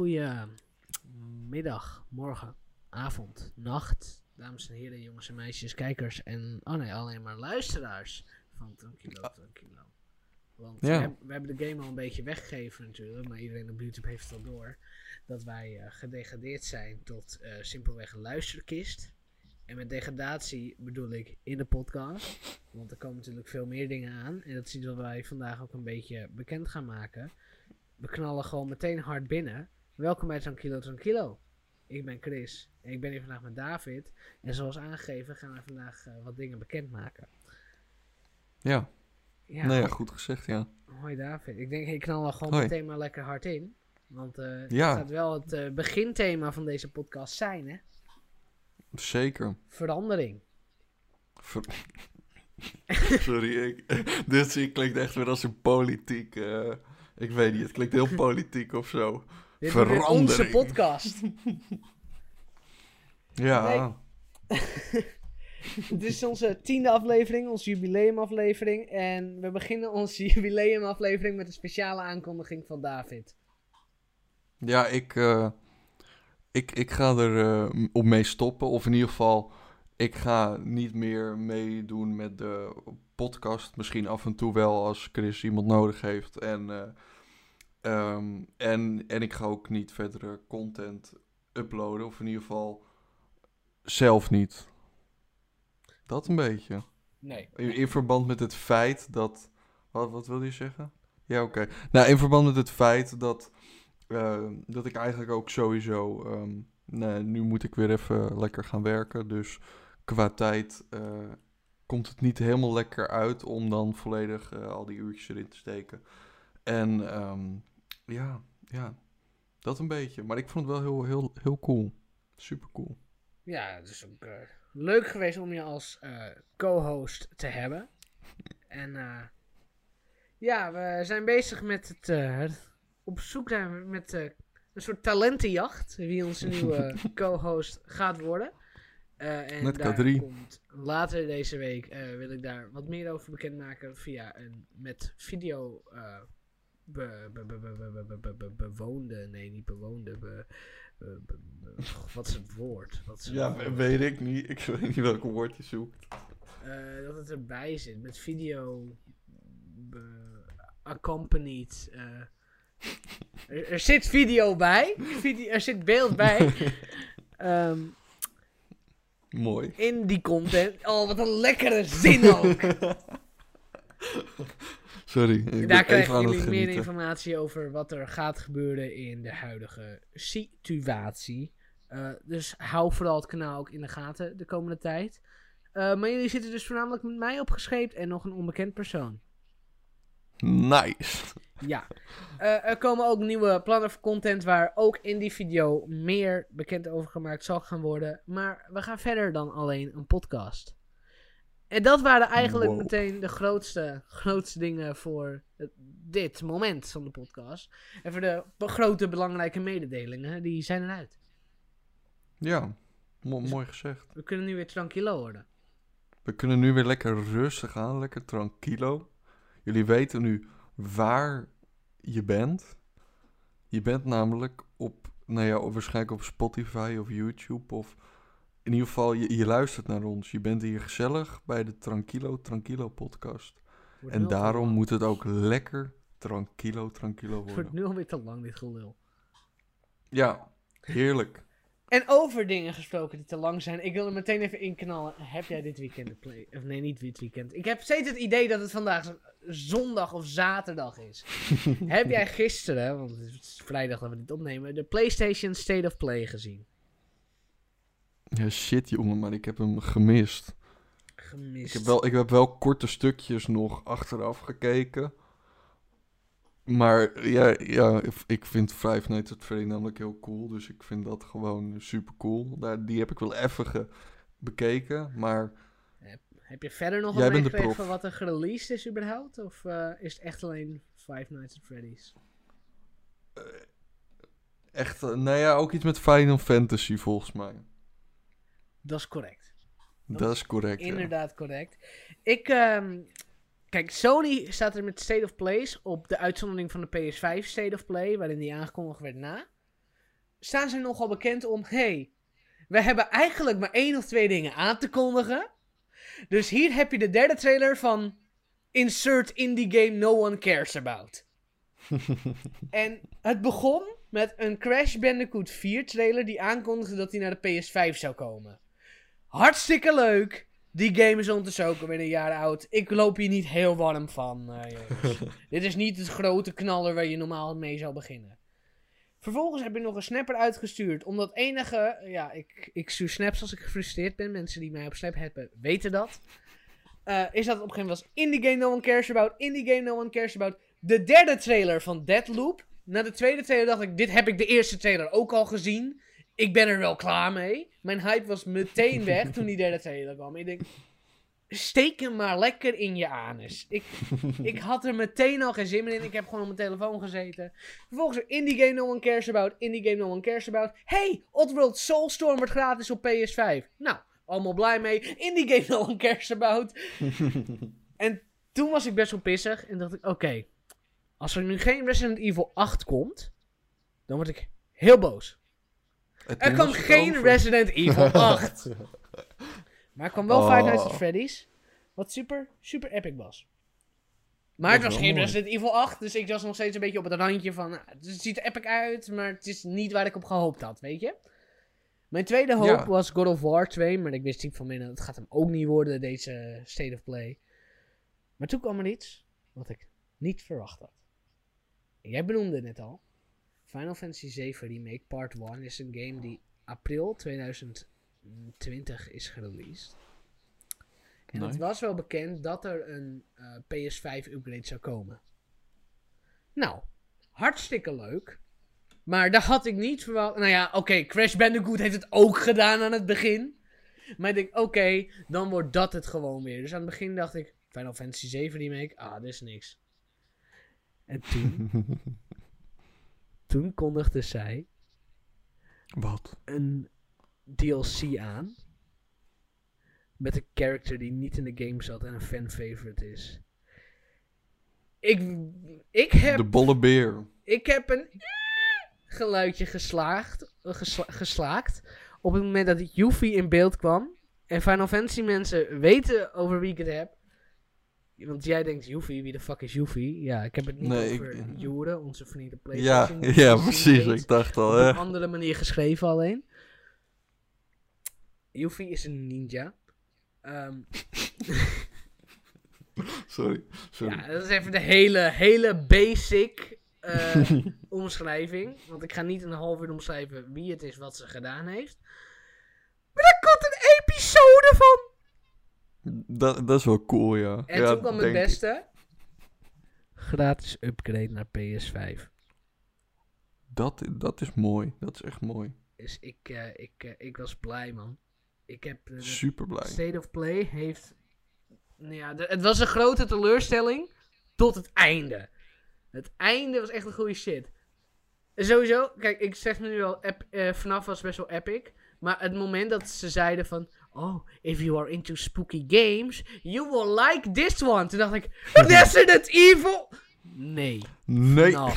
goede middag, morgen, avond, nacht, dames en heren, jongens en meisjes, kijkers en, oh nee, alleen maar luisteraars van Tranquilo Tranquilo. Want Ja. we, heb- we hebben de game al een beetje weggegeven natuurlijk, maar iedereen op YouTube heeft het al door, dat wij eh, gedegradeerd zijn tot eh, simpelweg een luisterkist. En met degradatie bedoel ik in de podcast, want er komen natuurlijk veel meer dingen aan en dat is iets wat wij vandaag ook een beetje bekend gaan maken. We knallen gewoon meteen hard binnen. Welkom bij Tranquilo Tranquilo. Ik ben Chris en ik ben hier vandaag met David. En zoals aangegeven gaan we vandaag eh, wat dingen bekendmaken. Ja, Ja, nee, ja, goed gezegd, ja. hoi David. Ik denk ik knal er gewoon Hoi. meteen maar lekker hard in. Want Ja. het gaat wel het eh, beginthema van deze podcast zijn, hè? Zeker. Verandering. Ver- Sorry, ik, dit klinkt echt weer als een politiek... ik weet niet, het klinkt heel politiek of zo. Dit wordt weer onze podcast. Ja, Dit is onze tiende aflevering, onze jubileumaflevering. En we beginnen onze jubileumaflevering met een speciale aankondiging van David. ja ik, eh, ik, ik ga er eh, op mee stoppen. Of in ieder geval, ik ga niet meer meedoen met de podcast. Misschien af en toe wel als Chris iemand nodig heeft. En, eh, ehm, en, en ik ga ook niet verdere content uploaden. Of in ieder geval zelf niet. Dat een beetje. Nee. In, in verband met het feit dat. Wat, wat wil je zeggen? Ja, oké. Nou, in verband met het feit dat. eh, dat ik eigenlijk ook sowieso. ehm, nee, nu moet ik weer even lekker gaan werken. Dus qua tijd. eh, komt het niet helemaal lekker uit om dan volledig eh, al die uurtjes erin te steken. En ehm, ja, ja, dat een beetje. Maar ik vond het wel heel, heel, heel cool. Super cool. Ja, het is ook eh, leuk geweest om je als eh, co-host te hebben. En eh, ja, we zijn bezig met het, op zoek naar met een soort talentenjacht. Wie onze nieuwe co-host gaat worden. En Met daar K3. komt later deze week wil ik daar wat meer over bekendmaken via een met video be, be, be, be, be, be, be- be- bewoonde, nee niet bewoonde, wat is het woord? Wat is het Ja, woord? weet ik niet. Ik weet niet welk woord je zoekt. Eh, dat het erbij zit met video accompanied. eh. er, er zit video bij, er zit beeld bij. Ehm, Mooi. in die content. Oh, wat een lekkere zin ook. Sorry. Ik Daar ben even krijgen jullie meer informatie over wat er gaat gebeuren in de huidige situatie. Eh, dus hou vooral het kanaal ook in de gaten de komende tijd. Eh, maar jullie zitten dus voornamelijk met mij opgescheept en nog een onbekend persoon. Nice. Ja. Eh, er komen ook nieuwe plannen voor content waar ook in die video meer bekend over gemaakt zal gaan worden. Maar we gaan verder dan alleen een podcast. En dat waren eigenlijk Wow. meteen de grootste, grootste dingen voor het- dit moment van de podcast. En voor de grote belangrijke mededelingen, die zijn eruit. Ja, mo- mooi gezegd. We kunnen nu weer tranquilo worden. We kunnen nu weer lekker rustig aan, lekker tranquilo. Jullie weten nu waar je bent. Je bent namelijk op, nou ja, waarschijnlijk op Spotify of YouTube of in ieder geval, je, je luistert naar ons. Je bent hier gezellig bij de Tranquilo Tranquilo podcast. Wordt En daarom moet het ook lekker Tranquilo Tranquilo Het wordt worden. nu alweer te lang, dit gelul. Ja, heerlijk. En over dingen gesproken die te lang zijn. Ik wil er meteen even inknallen. Heb jij dit weekend de play... Of nee, niet dit weekend. Ik heb steeds het idee dat het vandaag zondag of zaterdag is. heb jij gisteren, want het is vrijdag dat we dit opnemen, de PlayStation State of Play gezien? Ja, shit jongen, maar ik heb hem gemist. Gemist. Ik heb, wel, ik heb wel korte stukjes nog achteraf gekeken. Maar ja, ja ik- vind Five Nights at Freddy namelijk heel cool. Dus ik vind dat gewoon super cool. Daar, die heb ik wel even bekeken. Maar Heb je verder nog wat de meegekregen van wat er gereleased is überhaupt? Of eh, is het echt alleen Five Nights at Freddy's? echt, eh, nou ja, ook iets met Final Fantasy volgens mij. Dat is correct. Dat, is correct. ja. Inderdaad correct. Ik, ehm, kijk, Sony staat er met State of Plays op de uitzondering van de PS5 State of Play, waarin die aangekondigd werd na. staan ze nogal bekend om... hey, we hebben eigenlijk maar één of twee dingen aan te kondigen. Dus hier heb je de derde trailer van... Insert indie game no one cares about. en het begon met een Crash Bandicoot 4 trailer die aankondigde dat hij naar de PS5 zou komen. Hartstikke leuk. Die game is ondertussen ook alweer een jaar oud. Ik loop hier niet heel warm van. eh. Dit is niet het grote knaller waar je normaal mee zou beginnen. Vervolgens heb ik nog een snapper uitgestuurd. Omdat enige. Ja, ik, ik stuur snaps als ik gefrustreerd ben. Mensen die mij op Snap hebben weten dat. Eh, is dat op een gegeven moment was. Indie game no one cares about. Indie game no one cares about. De derde trailer van Deadloop. Na de tweede trailer dacht ik. Dit heb ik de eerste trailer ook al gezien. Ik ben er wel klaar mee. Mijn hype was meteen weg toen die derde trailer kwam. Ik denk. Steek hem maar lekker in je anus. Ik, ik had er meteen al geen zin meer in. Ik heb gewoon op mijn telefoon gezeten. Vervolgens er Indie Game No One Cares About. Indie Game No One Cares About. Hey, Oddworld Soulstorm wordt gratis op PS5. Nou, allemaal blij mee. Indie Game No One Cares About. en toen was ik best wel pissig. En dacht ik, oké. als er nu geen Resident Evil 8 komt. Dan word ik heel boos. Er kwam geen over. Resident Evil 8. Maar er kwam wel Five Nights at Oh. Freddy's. Wat super, super epic was. Maar het was geen mooi. Resident Evil 8. Dus ik was nog steeds een beetje op het randje van... nou, het ziet er epic uit, maar het is niet waar ik op gehoopt had, weet je? Mijn tweede hoop Ja. was God of War 2. Maar ik wist diep van binnen, het gaat hem ook niet worden, deze State of Play. Maar toen kwam er iets wat ik niet verwacht had. En jij benoemde het net al. Final Fantasy 7 Remake Part 1 is een game die april 2020 is gereleased. En het was wel bekend dat er een eh, PS5 upgrade zou komen. Nou, hartstikke leuk. Maar daar had ik niet verwacht. Nou ja, oké, Crash Bandicoot heeft het ook gedaan aan het begin. Maar ik denk, oké, dan wordt dat het gewoon weer. Dus aan het begin dacht ik, Final Fantasy 7 remake, ah, dit is niks. En toen, toen kondigde zij Wat? een DLC aan. Met een character die niet in de game zat en een fan favorite is. Ik, ik, heb, De bolle beer. ik heb een geluidje geslaagd, gesla-. Op het moment dat Yuffie in beeld kwam. En Final Fantasy mensen weten over wie ik het heb. Want jij denkt, Yuffie, wie de fuck is Yuffie? Ja, ik heb het niet Nee, over ik- Jure, onze vrienden Ja, PlayStation. ja, die precies. Ik dacht al, op hè. een andere manier geschreven alleen. Yuffie is een ninja. Ehm, Sorry. Sorry. ja, dat is even de hele, hele basic eh, omschrijving. Want ik ga niet een half uur omschrijven wie het is wat ze gedaan heeft. Maar daar komt een episode van! Dat, dat is wel cool, ja. En ja, toen kwam het ik. beste. Gratis upgrade naar PS5. Dat, dat is mooi. Dat is echt mooi. Dus ik, eh, ik, eh, ik was blij, man. Ik heb eh, Super blij. State of Play heeft. Nou ja, de- het was een grote teleurstelling tot het einde. Het einde was echt een goede shit. En Sowieso, kijk, ik zeg nu al, ep, eh, FNAF was best wel epic. Maar het moment dat ze zeiden van... Oh, if you are into spooky games, you will like this one. Toen dacht ik, Resident Evil? Nee. Nee.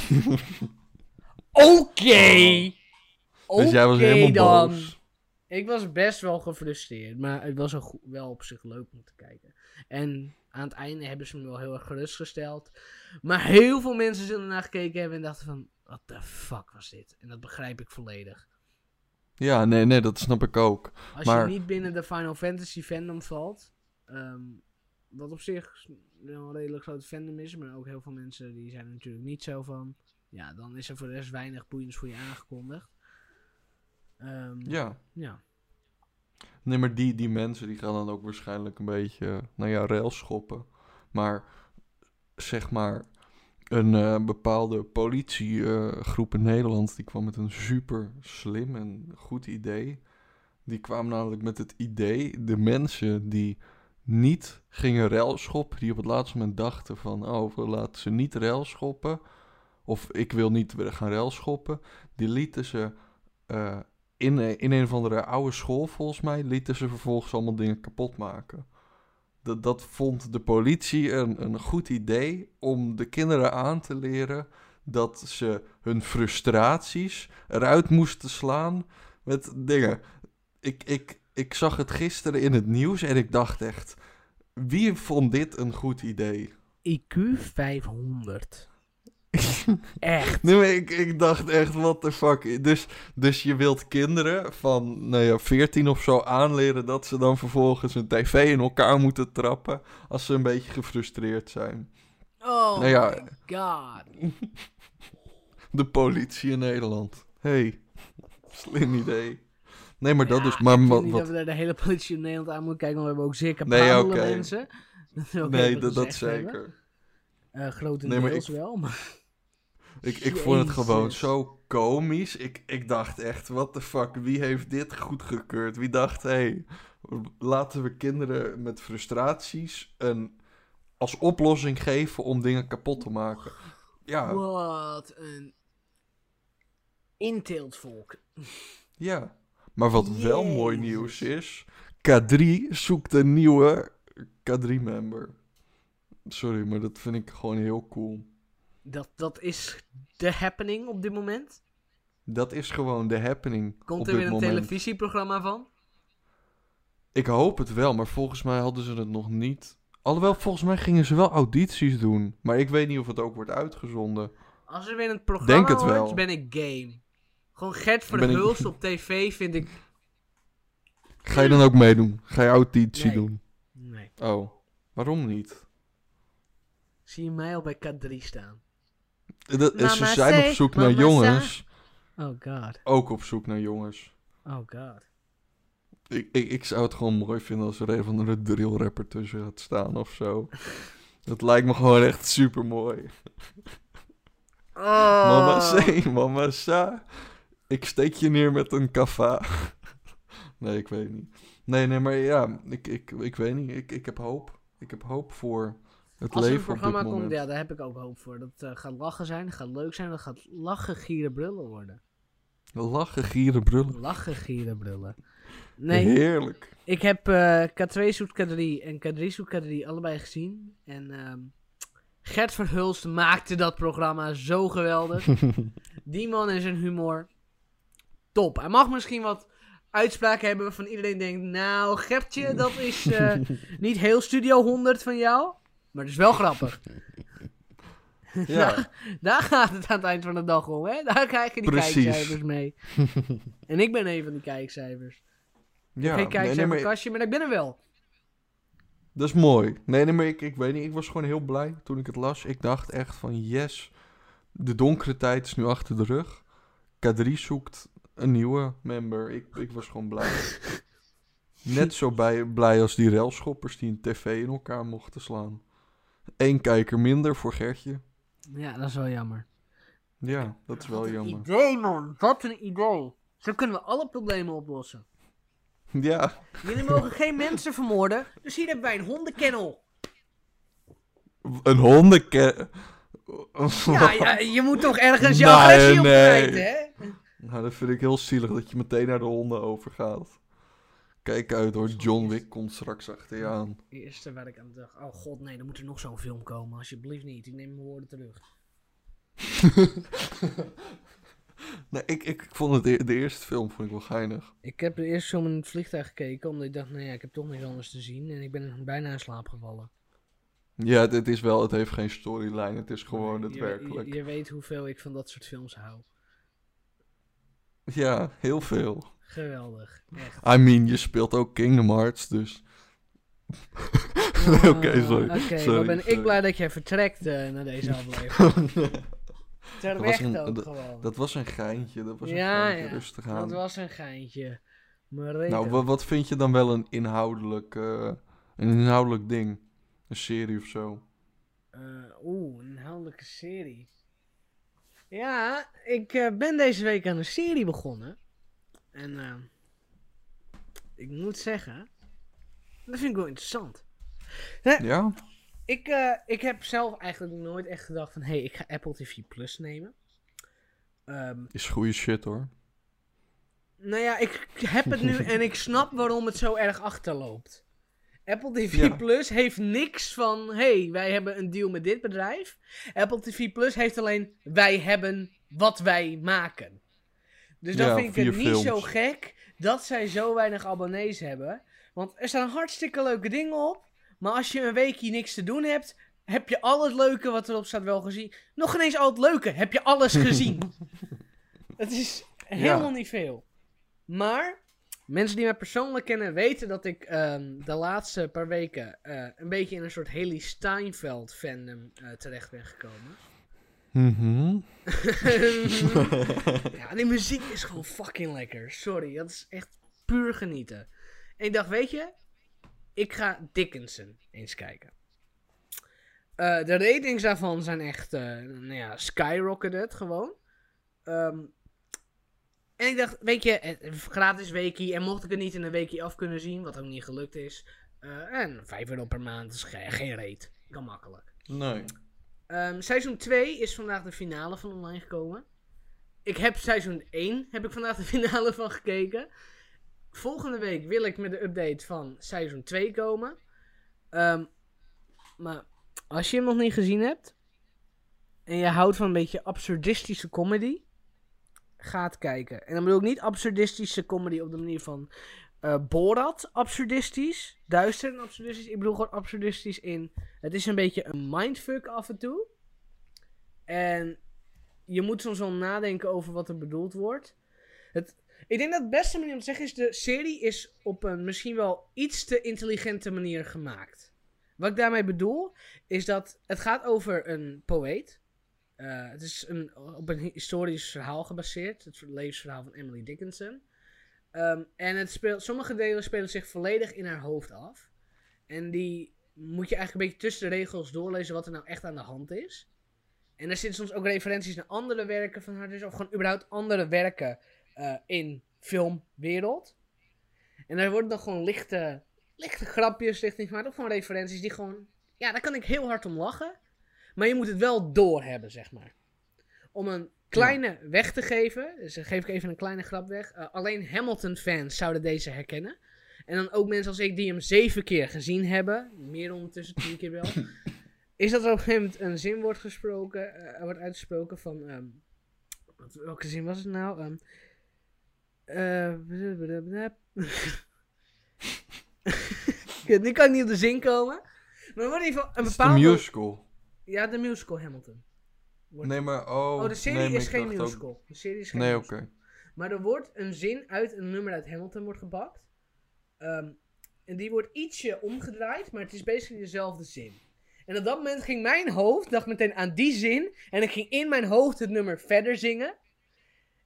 Oké. dus jij was helemaal dan. boos. Ik was best wel gefrustreerd, maar het was een wel op zich leuk om te kijken. En aan het einde hebben ze me wel heel erg gerustgesteld. Maar heel veel mensen zullen naar gekeken hebben en dachten van, what the fuck was dit? En dat begrijp ik volledig. Ja, nee, nee, dat snap ik ook. Als Maar- je niet binnen de Final Fantasy fandom valt, ehm, wat op zich wel een redelijk groot fandom is, maar ook heel veel mensen die zijn er natuurlijk niet zo van. Ja, dan is er voor de rest weinig boeiends voor je aangekondigd. Ehm, Ja. ja. Nee, maar die, die mensen die gaan dan ook waarschijnlijk een beetje, nou ja, rails schoppen. Maar zeg maar, een eh, bepaalde politiegroep in Nederland, die kwam met een super slim en goed idee. Die kwam namelijk met het idee, de mensen die niet gingen railschoppen, die op het laatste moment dachten van, oh, we laten ze niet railschoppen. Of ik wil niet gaan railschoppen. Die lieten ze eh, in, een- in een of andere oude school, volgens mij, lieten ze vervolgens allemaal dingen kapot maken. Dat, dat vond de politie een, een goed idee om de kinderen aan te leren dat ze hun frustraties eruit moesten slaan met dingen. Ik, ik, ik zag het gisteren in het nieuws en ik dacht echt, wie vond dit een goed idee? IQ 500. Echt. Nee, maar ik, ik dacht echt, what the fuck. Dus, dus je wilt kinderen van, nou ja, 14 of zo aanleren dat ze dan vervolgens een tv in elkaar moeten trappen als ze een beetje gefrustreerd zijn. Oh Nou ja. my god. De politie in Nederland. hey, slim idee. Nee, maar dat Ja, dus, maar ik wat, niet wat, dat we daar de hele politie in Nederland aan moeten kijken, want we hebben ook zeer Nee, oké. mensen. Dat nee, dat, dat zeker. Eh, grotendeels ik- wel, maar... Ik, ik vond het gewoon zo komisch. Ik, ik dacht echt, what the fuck, wie heeft dit goedgekeurd? Wie dacht, hé, hey, laten we kinderen met frustraties een, als oplossing geven om dingen kapot te maken. Ja, Wat een inteeltvolk. ja. Maar wat wel mooi nieuws is, K3 zoekt een nieuwe K3-member. Sorry, maar dat vind ik gewoon heel cool. Dat, dat is de happening op dit moment. Dat is gewoon de happening Komt op er dit weer een moment. televisieprogramma van? Ik hoop het wel, maar volgens mij hadden ze het nog niet. Alhoewel, volgens mij gingen ze wel audities doen. Maar ik weet niet of het ook wordt uitgezonden. Als er weer een programma Denk het wel. ben ik game. Gewoon Gert ik- Verhulst op tv vind ik... Ga je dan ook meedoen? Ga je auditie Nee. doen? Nee. Oh, waarom niet? Zie je mij al bij K3 staan? Dat, ze zijn say, op zoek naar jongens. Oh god. Ook op zoek naar jongens. Oh god. Ik, ik, ik zou het gewoon mooi vinden als er een van de drill rapper tussen gaat staan of zo. Dat lijkt me gewoon echt super mooi. Oh. Mama say, mama sa. Ik steek je neer met een kava. nee, ik weet niet. Nee, nee, maar ja, ik, ik, ik weet niet. Ik, ik heb hoop. Ik heb hoop voor het Als er een programma komt, ja, daar heb ik ook hoop voor. Dat eh, gaat lachen zijn, dat gaat leuk zijn, dat gaat lachen, gieren, brullen worden. Lachen, gieren, brullen. Lachen, gieren, brullen. Nee, Heerlijk. ik heb eh, K2 zoekt K3 en K3 zoekt K3 allebei gezien. En ehm, Gert Verhulst maakte dat programma zo geweldig. Die man en zijn humor. Top. Hij mag misschien wat uitspraken hebben waarvan iedereen denkt... Nou, Gertje, dat is eh, niet heel Studio 100 van jou. Maar het is wel grappig. Ja, Daar gaat het aan het eind van de dag om, hè? Daar krijg je die Precies. kijkcijfers mee. en ik ben een van die kijkcijfers. ja. Geen Nee, nee, maar kijkcijferkastje, maar ik ben er wel. dat is mooi. Nee, nee, maar ik, ik weet niet. Ik was gewoon heel blij toen ik het las. Ik dacht echt van yes. De donkere tijd is nu achter de rug. K3 zoekt een nieuwe member. Ik, ik was gewoon blij. Net zo bij, blij als die railschoppers die een tv in elkaar mochten slaan. Eén kijker minder voor Gertje. Ja, dat is wel jammer. Ja, dat is wel Wat een jammer. idee, man. Wat een idee. Zo kunnen we alle problemen oplossen. Ja, Jullie mogen geen mensen vermoorden, dus hier hebben wij een hondenkennel. een hondenke... Ja, ja, je moet toch ergens je Nee, agressie op nee. kwijt, hè? Nou, dat vind ik heel zielig dat je meteen naar de honden overgaat. Kijk uit hoor, John Wick komt straks achter je aan. Het eerste waar ik aan dacht, oh god nee, er moet er nog zo'n film komen. Alsjeblieft niet, ik neem mijn woorden terug. Nee, ik, ik vond het, e- de eerste film vond ik wel geinig. Ik heb de eerste film in het vliegtuig gekeken, omdat ik dacht, nou ja, ik heb toch niks anders te zien. En ik ben bijna in slaap gevallen. Ja, het, het is wel, het heeft geen storyline, het is gewoon het je, werkelijk. Je, je weet hoeveel ik van dat soort films hou. Ja, heel veel. Geweldig, echt. I mean, je speelt ook Kingdom Hearts, dus... Oké, Ah, sorry. Oké, sorry, wat ben sorry. ik blij dat jij vertrekt eh, naar deze aflevering. Terecht een- ook dat- gewoon. Dat was een geintje, dat was een Ja, geintje, ja. rustig Dat aan. was een geintje. Maar Nou, wa- wat vind je dan wel een inhoudelijk, eh, een inhoudelijk ding? Een serie of zo? Eh, Oeh, een inhoudelijke serie. Ja, ik ben deze week aan een serie begonnen. En eh, ik moet zeggen, dat vind ik wel interessant. Ja? Ik, eh, ik heb zelf eigenlijk nooit echt gedacht van, hé, hey, ik ga Apple TV Plus nemen. Ehm, Is goede shit hoor. nou ja, ik heb het nu en ik snap waarom het zo erg achterloopt. Apple TV Ja. Plus heeft niks van, hey, wij hebben een deal met dit bedrijf. Apple TV Plus heeft alleen, wij hebben wat wij maken. Dus dan Ja, vind ik het niet zo gek dat zij zo weinig abonnees hebben. Want er staan hartstikke leuke dingen op. Maar als je een weekje niks te doen hebt, heb je al het leuke wat erop staat wel gezien. Nog ineens al het leuke, heb je alles gezien. het is helemaal niet veel. Maar mensen die mij persoonlijk kennen weten dat ik ehm, de laatste paar weken eh, een beetje in een soort Haley Steinfeld fandom eh, terecht ben gekomen. Mhm. ja, die muziek is gewoon fucking lekker. Sorry, dat is echt puur genieten. En ik dacht, weet je, ik ga Dickinson eens kijken. Eh, de ratings daarvan zijn echt, eh nou ja, skyrocketed gewoon. Ehm, en ik dacht, weet je, eh, gratis weekie. En mocht ik het niet in een weekie af kunnen zien, wat ook niet gelukt is. eh, en 5 euro per maand is ge- geen reet. Kan makkelijk. Nee. Ehm, seizoen 2 is vandaag de finale van online gekomen. Ik heb seizoen 1 heb ik vandaag de finale van gekeken. Volgende week wil ik met de update van seizoen 2 komen. Ehm, maar als je hem nog niet gezien hebt en je houdt van een beetje absurdistische comedy, ga het kijken. En dan bedoel ik niet absurdistische comedy op de manier van eh Borat absurdistisch, duister en absurdistisch. Ik bedoel gewoon absurdistisch in het is een beetje een mindfuck af en toe. En je moet soms wel nadenken over wat er bedoeld wordt. Het, ik denk dat de beste manier om te zeggen is... de serie is op een misschien wel iets te intelligente manier gemaakt. Wat ik daarmee bedoel, is dat het gaat over een poëet. Eh, het is een, op een historisch verhaal gebaseerd. Het levensverhaal van Emily Dickinson. Ehm, en het speelt, sommige delen spelen zich volledig in haar hoofd af. En die moet je eigenlijk een beetje tussen de regels doorlezen wat er nou echt aan de hand is. En er zitten soms ook referenties naar andere werken van haar. Dus of gewoon überhaupt andere werken eh, in filmwereld. En daar worden dan gewoon lichte, lichte grapjes richting gemaakt. Of gewoon referenties die gewoon... Ja, daar kan ik heel hard om lachen. Maar je moet het wel doorhebben, zeg maar. Om een kleine weg te geven. Dus dan geef ik even een kleine grap weg. Eh, alleen Hamilton-fans zouden deze herkennen. En dan ook mensen als ik die hem zeven keer gezien hebben. Meer ondertussen tien keer wel. is dat er op een gegeven moment een zin wordt gesproken. eh, wordt uitgesproken van... ehm, wat, welke zin was het nou? Ehm eh, Kut, nu kan ik niet op de zin komen. Maar er wordt in ieder geval een Het is de bepaalde... musical. Ja, de musical Hamilton. Wordt- Nee, maar oh. Oh, de serie nee, is geen ook- musical. De serie is geen Nee, oké. Maar er wordt een zin uit een nummer uit Hamilton wordt gepakt. Ehm, en die wordt ietsje omgedraaid, maar het is basically dezelfde zin. En op dat moment ging mijn hoofd, dacht meteen aan die zin. En ik ging in mijn hoofd het nummer verder zingen.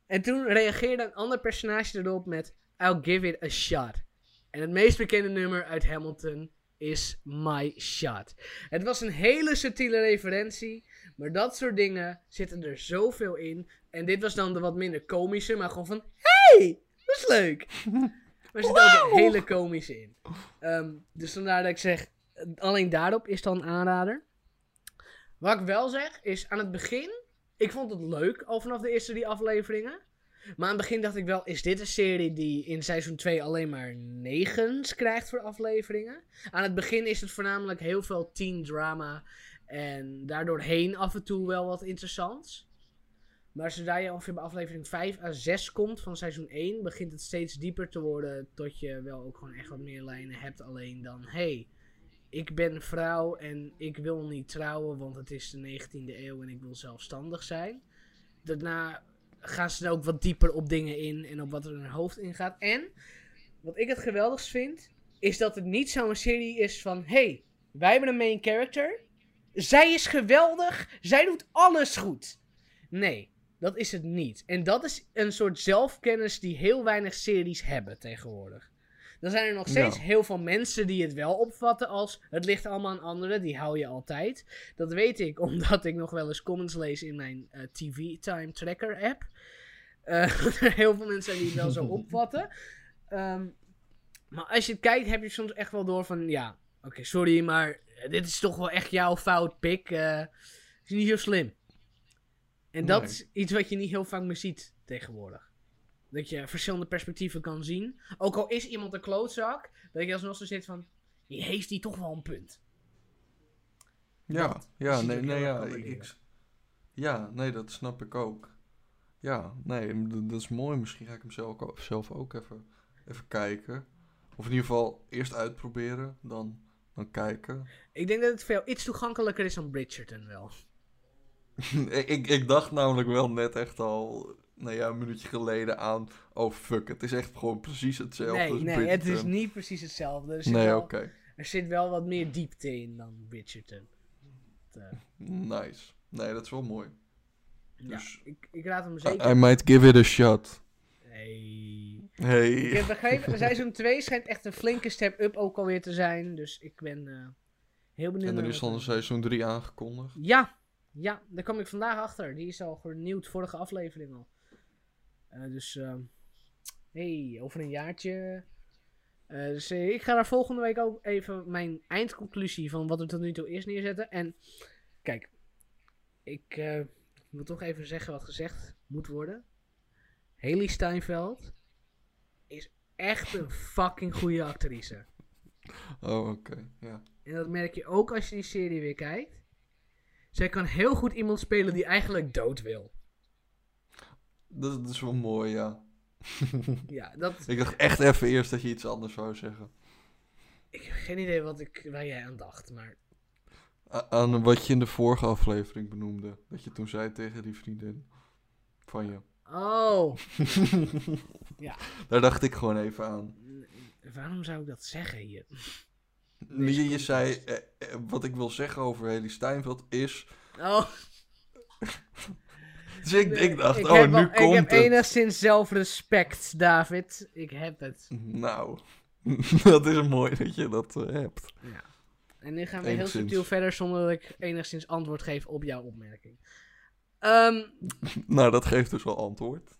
En toen reageerde een ander personage erop met I'll give it a shot. En het meest bekende nummer uit Hamilton is My Shot. Het was een hele subtiele referentie. Maar dat soort dingen zitten er zoveel in. En dit was dan de wat minder komische, maar gewoon van... Hey, dat is leuk. Maar er zit ook een hele komische in. Ehm, dus vandaar dat ik zeg, alleen daarop is dan een aanrader. Wat ik wel zeg, is aan het begin, ik vond het leuk al vanaf de eerste drie afleveringen. Maar aan het begin dacht ik wel, is dit een serie die in seizoen 2 alleen maar negens krijgt voor afleveringen? Aan het begin is het voornamelijk heel veel teen drama en daardoorheen af en toe wel wat interessants. Maar zodra je ongeveer bij aflevering 5 à 6 komt van seizoen 1, begint het steeds dieper te worden. Tot je wel ook gewoon echt wat meer lijnen hebt. Alleen dan, hey, ik ben vrouw en ik wil niet trouwen, want het is de 19e eeuw en ik wil zelfstandig zijn. Daarna gaan ze er ook wat dieper op dingen in en op wat er in hun hoofd ingaat. En, wat ik het geweldigst vind, is dat het niet zo'n serie is van, hey, wij hebben een main character. Zij is geweldig, zij doet alles goed. Nee, dat is het niet. En dat is een soort zelfkennis die heel weinig series hebben tegenwoordig. Dan zijn er nog steeds Ja. heel veel mensen die het wel opvatten als het ligt allemaal aan anderen, die hou je altijd. Dat weet ik omdat ik nog wel eens comments lees in mijn eh, TV Time Tracker app. Eh, er heel veel mensen die het wel zo opvatten. Ehm, maar als je het kijkt, heb je soms echt wel door van ja, oké, sorry, maar eh, dit is toch wel echt jouw fout, pik. eh is niet heel slim. En dat is iets wat je niet heel vaak meer ziet tegenwoordig. Dat je verschillende perspectieven kan zien. Ook al is iemand een klootzak, dat je alsnog zo zit van... heeft hij toch wel een punt. Ja, Dat ja, nee, nee, ja, ik, ja, nee, dat snap ik ook. Ja, nee, dat is mooi. Misschien ga ik hem zelf, ook- zelf ook even, even kijken. Of in ieder geval eerst uitproberen, dan, dan kijken. Ik denk dat het veel iets toegankelijker is dan Bridgerton wel. ik, ik, ik dacht namelijk wel net echt al, nou ja, een minuutje geleden aan... Oh, fuck, het is echt gewoon precies hetzelfde nee, als nee, het is niet precies hetzelfde. Er zit, Nee, wel, oké. er zit wel wat meer diepte in dan Bridgerton. Het, eh, Nice. Nee, dat is wel mooi. ja, Dus- ik, ik raad hem I, zeker. I might give it a shot. Nee. Hey. Ik heb begrepen, seizoen 2 schijnt echt een flinke step-up ook alweer te zijn. Dus ik ben eh, heel benieuwd. En er is al een seizoen 3 aangekondigd. Ja, ja, daar kwam ik vandaag achter. Die is al vernieuwd, vorige aflevering al. Eh, dus, ehm hey, over een jaartje. Eh, dus eh, ik ga daar volgende week ook even mijn eindconclusie van wat er tot nu toe is neerzetten. En kijk, ik eh, moet toch even zeggen wat gezegd moet worden. Haley Steinfeld is echt een fucking goede actrice. Oh, oké. Ja. En dat merk je ook als je die serie weer kijkt. Zij kan heel goed iemand spelen die eigenlijk dood wil. Dat, dat is wel mooi, ja. Ja, dat. Ik dacht echt even eerst dat je iets anders zou zeggen. Ik heb geen idee wat ik, waar jij aan dacht, maar. A- aan wat je in de vorige aflevering benoemde. Dat je toen zei tegen die vriendin van je. Oh, Daar dacht ik gewoon even aan. waarom zou ik dat zeggen hier? Je, je zei, eh, eh, wat ik wil zeggen over Haley Steinfeld is... Oh, Dus ik, ik dacht, ik oh, nu komt Ik heb het. enigszins zelfrespect, David. Ik heb het. Nou, dat is mooi dat je dat eh, hebt. Ja. En nu gaan we heel subtiel verder zonder dat ik enigszins antwoord geef op jouw opmerking. Ehm, Nou, dat geeft dus wel antwoord.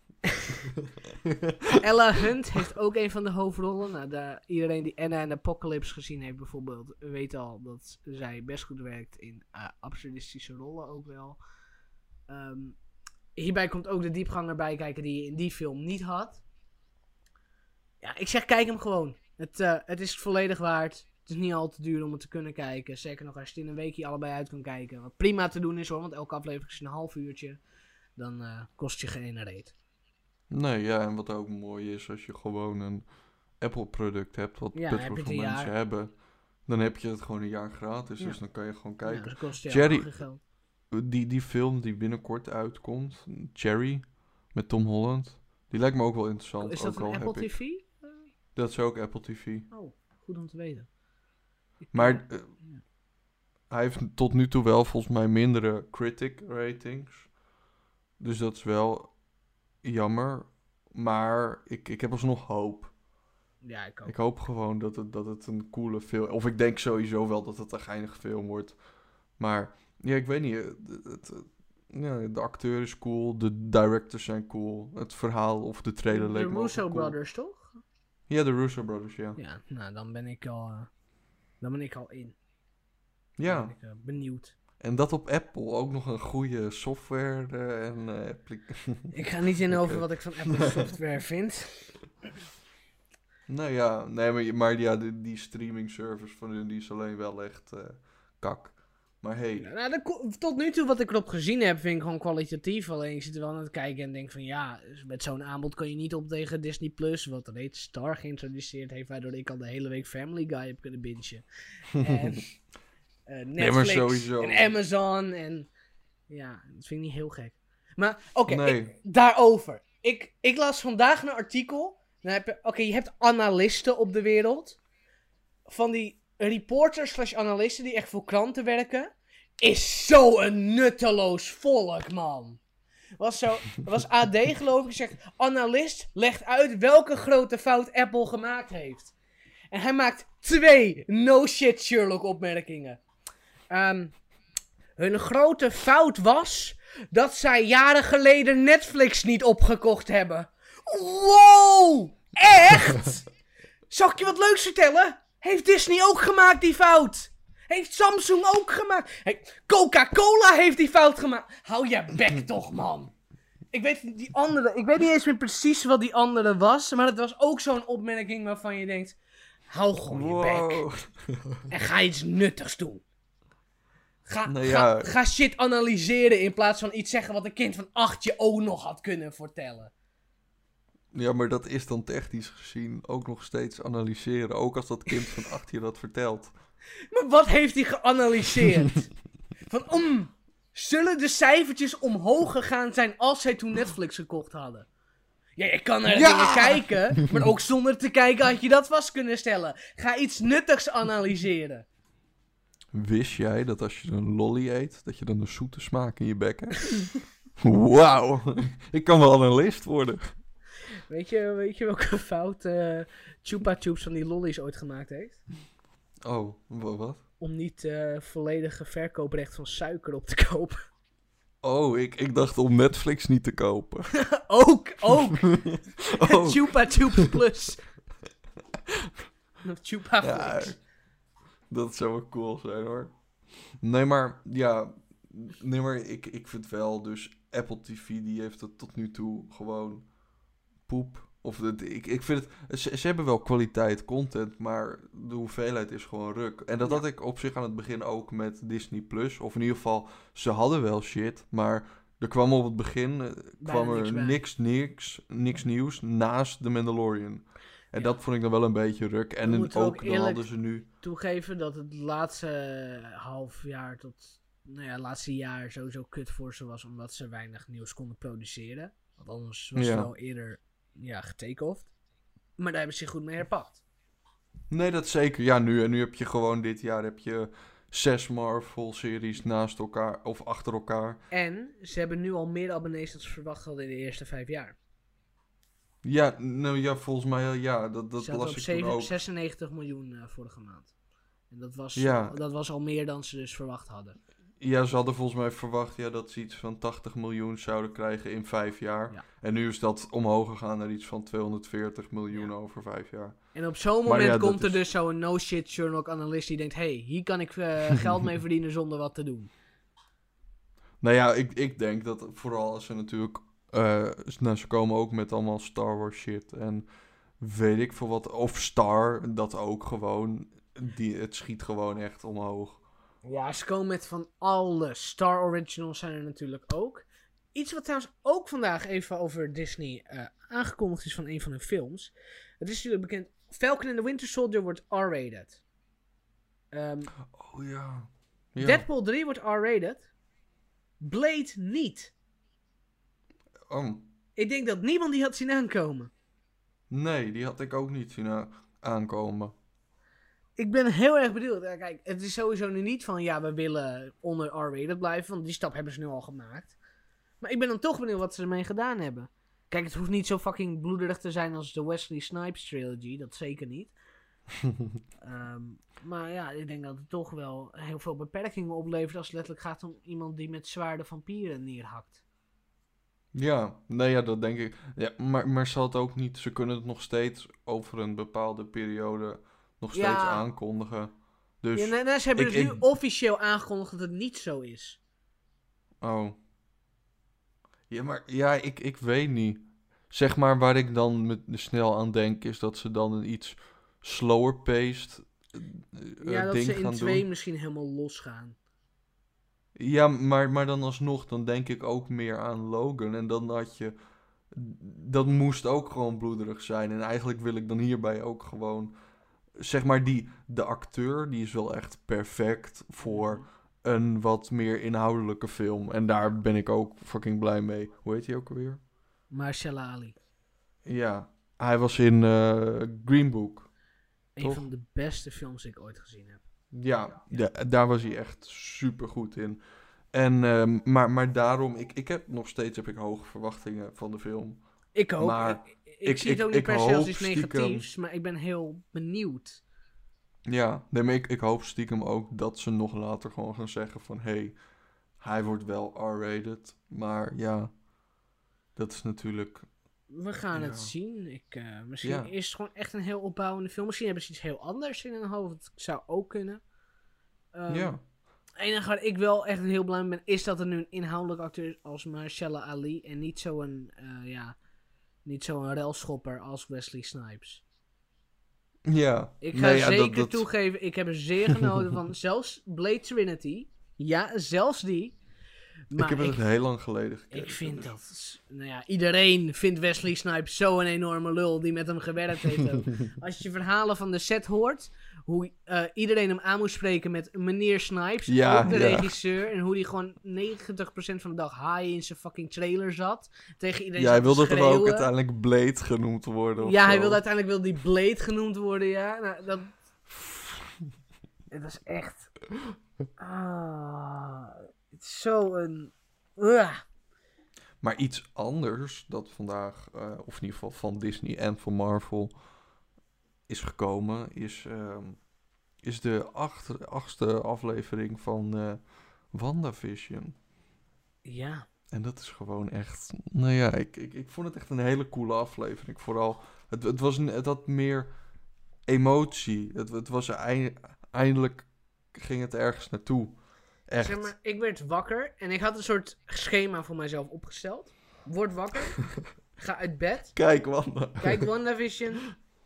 Ella Hunt heeft ook een van de hoofdrollen. Nou, de, iedereen die Anna en Apocalypse gezien heeft bijvoorbeeld, weet al dat zij best goed werkt in eh, absurdistische rollen ook wel. Ehm, hierbij komt ook de diepgang erbij kijken die je in die film niet had. Ja, ik zeg kijk hem gewoon. Het, eh, het is volledig waard. Het is niet al te duur om het te kunnen kijken. Zeker nog als je het in een weekje allebei uit kan kijken. Wat prima te doen is hoor, want elke aflevering is een half uurtje. Dan eh, kost je geen ene reet. Nee, ja, en wat ook mooi is, als je gewoon een Apple-product hebt, wat Ja, heb het een mensen jaar. hebben, dan heb je het gewoon een jaar gratis. Ja. Dus dan kan je gewoon Ja, kijken. je Jerry-. Die, die film die binnenkort uitkomt, Cherry, met Tom Holland, die lijkt me ook wel interessant. Is dat ook een Apple ik- TV? Dat is ook Apple TV. Oh, goed om te weten. Ik- Maar ja. eh, hij heeft tot nu toe wel volgens mij mindere critic ratings. Dus dat is wel jammer. Maar ik, ik heb alsnog hoop. ja, ik. Ik hoop gewoon dat het, dat het een coole film... Of ik denk sowieso wel dat het een geinige film wordt. Maar ja, ik weet niet. eh, Het, het- het- ja, de acteur is cool. De directors zijn cool. Het verhaal of de trailer leek de me ook Russo cool. Brothers, toch? Ja, de Russo Brothers, ja. Ja, nou, dan ben ik al, eh, dan ben ik al in. Ja, ben ik eh, benieuwd. en dat op Apple. Ook nog een goede software eh, en eh, Ik ga niet in over wat ik van Apple software vind. Nou ja, nee, maar, maar ja, die, die streaming service van hun die is alleen wel echt eh, kak. Maar hey, Nou, tot nu toe wat ik erop gezien heb, vind ik gewoon kwalitatief. Alleen ik zit er wel aan het kijken en denk van ja, met zo'n aanbod kan je niet op tegen Disney Plus, wat reeds Star geïntroduceerd heeft, waardoor ik al de hele week Family Guy heb kunnen bingen. En eh, Netflix en Amazon en ja, dat vind ik niet heel gek. Maar oké, Nee. daarover. Ik, ik las vandaag een artikel. Oké, je hebt analisten op de wereld. Van die reporters slash analisten die echt voor kranten werken. Is zo een nutteloos volk, man. Was, zo, was AD geloof ik zegt, analist legt uit welke grote fout Apple gemaakt heeft. En hij maakt twee no shit Sherlock opmerkingen. Ehm, hun grote fout was dat zij jaren geleden Netflix niet opgekocht hebben. Wow! Echt? Zal ik je wat leuks vertellen? Heeft Disney ook gemaakt die fout? Heeft Samsung ook gemaakt? Hey, Coca-Cola heeft die fout gemaakt. Hou je bek toch, man. Ik weet niet, die andere, ik weet niet eens meer precies wat die andere was, maar het was ook zo'n opmerking waarvan je denkt, Hou gewoon je bek. En ga iets nuttigs doen. Ga, Nou ga, ga shit analyseren in plaats van iets zeggen wat een kind van acht je ook nog had kunnen vertellen. Ja, maar dat is dan technisch gezien ook nog steeds analyseren. Ook als dat kind van acht je dat vertelt. Maar wat heeft hij geanalyseerd? van, om, zullen de cijfertjes omhoog gegaan zijn als zij toen Netflix gekocht hadden? Ja, je kan naar Ja! dingen kijken, maar ook zonder te kijken had je dat vast kunnen stellen. Ga iets nuttigs analyseren. Wist jij dat als je een lolly eet, dat je dan een zoete smaak in je bek hebt? Wauw, ik kan wel analist worden. Weet je, weet je welke fout eh Chupa Chups van die lollies ooit gemaakt heeft? Oh, wa- wat? Om niet eh volledige verkooprecht van suiker op te kopen. Oh, ik, ik dacht om Netflix niet te kopen. ook, ook. Oh, Chupa Chups Plus. Of Chupa Ja, dat zou wel cool zijn hoor. Nee, maar ja, nee, maar ik, ik vind wel, dus Apple TV die heeft het tot nu toe gewoon poep. Of het, ik, ik vind het, ze, ze hebben wel kwaliteit content, maar de hoeveelheid is gewoon ruk. En dat Ja. had ik op zich aan het begin ook met Disney Plus. Of in ieder geval, ze hadden wel shit, maar er kwam op het begin eh, kwam er niks, niks, niks nieuws naast The Mandalorian. En Ja. dat vond ik dan wel een beetje ruk. En moeten ook, ook dan hadden ze nu... Toegeven dat het laatste half jaar tot, nou ja, laatste jaar sowieso kut voor ze was, omdat ze weinig nieuws konden produceren. Want anders was Ja. het wel eerder, ja, getaked. Maar daar hebben ze zich goed mee herpakt. Nee, dat zeker. Ja, nu, en nu heb je gewoon dit jaar heb je zes Marvel-series naast elkaar of achter elkaar. En ze hebben nu al meer abonnees dan ze verwacht hadden in de eerste vijf jaar. Ja, nou ja, volgens mij ja, dat, dat las ik toen zeven- ook. 96 miljoen eh, vorige maand. En dat was, Ja. dat was al meer dan ze dus verwacht hadden. Ja, ze hadden volgens mij verwacht ja, dat ze iets van 80 miljoen zouden krijgen in vijf jaar. Ja. En nu is dat omhoog gegaan naar iets van 240 miljoen Ja. over vijf jaar. En op zo'n moment ja, komt er is- dus zo'n no-shit journal analyst die denkt... hey, hier kan ik eh, geld mee verdienen zonder wat te doen. Nou ja, ik, ik denk dat vooral als ze natuurlijk... eh, nou, ze komen ook met allemaal Star Wars shit en weet ik veel wat. Of Star, dat ook gewoon. Die, het schiet gewoon echt omhoog. Ja, ze komen met van alle Star Originals zijn er natuurlijk ook. Iets wat trouwens ook vandaag even over Disney eh, aangekondigd is van een van hun films. Het is natuurlijk bekend... Falcon and the Winter Soldier wordt R-rated. Ehm, Oh ja. ja. Deadpool 3 wordt R-rated. Blade niet. Oh, Ik denk dat niemand die had zien aankomen. nee, die had ik ook niet zien aankomen. Ik ben heel erg benieuwd. Kijk, het is sowieso nu niet van ja, we willen onder R-rated blijven, want die stap hebben ze nu al gemaakt. Maar ik ben dan toch benieuwd wat ze ermee gedaan hebben. Kijk, het hoeft niet zo fucking bloederig te zijn als de Wesley Snipes trilogy, dat zeker niet. Ehm, maar ja, ik denk dat het toch wel heel veel beperkingen oplevert als het letterlijk gaat om iemand die met zwaarde vampieren neerhakt. Ja, nee, ja, dat denk ik. Ja, maar, maar zal het ook niet... Ze kunnen het nog steeds over een bepaalde periode nog steeds Ja. aankondigen. Dus, Ja, ze hebben ik- dus nu ik- officieel aangekondigd dat het niet zo is. oh. Ja, maar ja, ik, ik weet niet. Zeg maar waar ik dan met, snel aan denk, is dat ze dan een iets slower paced eh, ja, dat ding ze in twee doen. misschien helemaal losgaan. Ja, maar, maar dan alsnog, dan denk ik ook meer aan Logan. En dan had je... Dat moest ook gewoon bloederig zijn. En eigenlijk wil ik dan hierbij ook gewoon... Zeg maar, die, de acteur, die is wel echt perfect voor een wat meer inhoudelijke film. En daar ben ik ook fucking blij mee. Hoe heet hij ook alweer? Marcella Ali. Ja, hij was in eh, Green Book. Een Toch? van de beste films die ik ooit gezien heb. Ja, ja, daar was hij echt super goed in. En, ehm, maar, maar daarom, ik, ik heb nog steeds heb ik hoge verwachtingen van de film. Ik ook. Maar ik, ik, ik- zie het ook niet ik per se als iets stiekem- negatiefs, maar ik ben heel benieuwd. Ja, nee, maar ik, ik hoop stiekem ook dat ze nog later gewoon gaan zeggen van... Hé, hey, hij wordt wel R-rated, maar ja, dat is natuurlijk... We gaan Ja. het zien. Ik, eh, misschien Ja. is het gewoon echt een heel opbouwende film. Misschien hebben ze iets heel anders in hun hoofd. Dat zou ook kunnen. Ehm, ja, Het enige waar ik wel echt heel blij mee ben, is dat er nu een inhoudelijk acteur is als Marcella Ali. En niet zo'n, eh ja, niet zo'n relschopper als Wesley Snipes. Ja. Ik ga Nee, ja, zeker dat- dat- toegeven, ik heb er zeer genoten van. Zelfs Blade Trinity. Ja, zelfs die. Maar ik heb het ik, heel lang geleden gekeken. ik vind dat... Nou ja, iedereen vindt Wesley Snipes zo'n enorme lul die met hem gewerkt heeft. Als je verhalen van de set hoort, hoe eh, iedereen hem aan moest spreken met meneer Snipes, Ja, ook de ja. regisseur, en hoe die gewoon 90% van de dag high in zijn fucking trailer zat. Tegen iedereen Ja, hij wilde toch ook uiteindelijk Blade genoemd worden? Ja, hij zo? wilde uiteindelijk wil die Blade genoemd worden, ja. Nou, dat... Het was echt... Ah, het is zo een... Maar iets anders dat vandaag, eh, of in ieder geval van Disney en van Marvel, is gekomen, is, ehm, is de acht, achtste aflevering van eh WandaVision. Ja. En dat is gewoon echt, nou ja, ik, ik, ik vond het echt een hele coole aflevering. Vooral, het, het, was, een- het had meer emotie. Het, het was eind- eindelijk ging het ergens naartoe. Echt. Zeg maar, ik werd wakker en ik had een soort schema voor mijzelf opgesteld. Word wakker, ga uit bed, Kijk, Wanda. kijk WandaVision,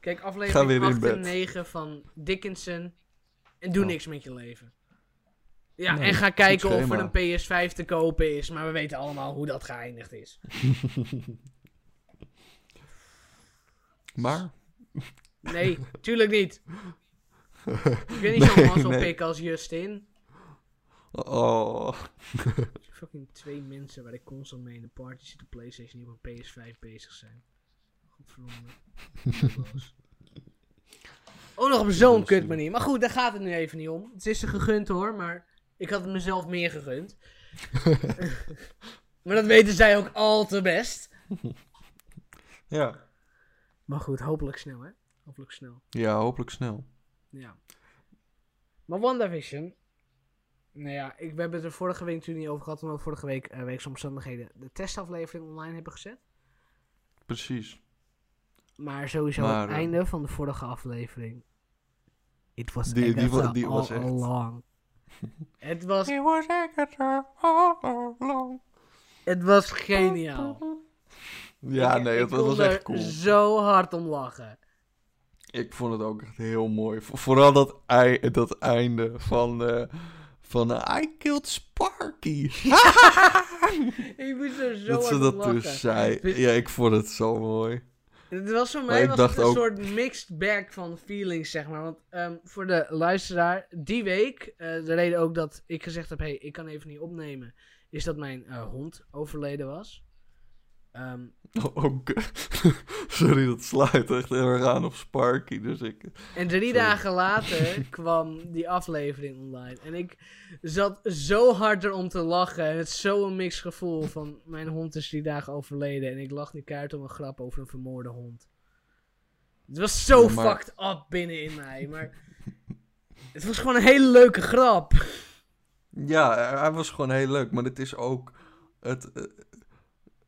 kijk aflevering weer in 8 bed. en 9 van Dickinson en doe Oh. niks met je leven. Ja, Nee, en ga kijken of er een PS5 te kopen is, maar we weten allemaal hoe dat geëindigd is. maar, Nee, tuurlijk niet. Ik ben niet zo'n Nee, mazzelpik nee. als Justin. oh, Fucking twee mensen waar ik constant mee in de party zit op Playstation die op een PS5 bezig zijn. Ook nog op zo'n kut manier. Maar goed, daar gaat het nu even niet om. Het is ze gegund hoor, maar ik had het mezelf meer gegund. maar dat weten zij ook al te best. ja. Maar goed, hopelijk snel hè. Hopelijk snel. Ja, hopelijk snel. Ja. Maar WandaVision. Nou ja, ik, we hebben het er vorige week natuurlijk niet over gehad. Omdat we vorige week, eh weekse omstandigheden, de testaflevering online hebben gezet. Precies. Maar sowieso Maar, het eh, einde van de vorige aflevering. It was Die- die was all echt- along. Het was, It was Agatha all along. het was geniaal. Ja, Ik- nee, het was, was echt cool. zo hard om lachen. Ik vond het ook echt heel mooi. Vo- Vooral dat, ei, dat einde van, eh, van eh, I killed Sparky. Ik moest er zo dat hard ze dat lachen. dus zei. Ja, ik vond het zo mooi. Het was voor mij was het een ook- soort mixed bag van feelings, zeg maar. Want ehm, voor de luisteraar, die week, eh, de reden ook dat ik gezegd heb, hey, ik kan even niet opnemen, is dat mijn eh, hond overleden was. Ehm, Oh. Sorry, dat sluit echt heel erg aan op Sparky. Dus ik... en drie Sorry. dagen later kwam die aflevering online. En ik zat zo hard erom te lachen. En het is zo'n mixed gevoel van, mijn hond is drie dagen overleden. En ik lach nu keihard om een grap over een vermoorde hond. Het was zo Ja, maar- fucked up binnen in mij. Maar het was gewoon een hele leuke grap. Ja, hij- hij was gewoon heel leuk. Maar het is ook... Het, eh,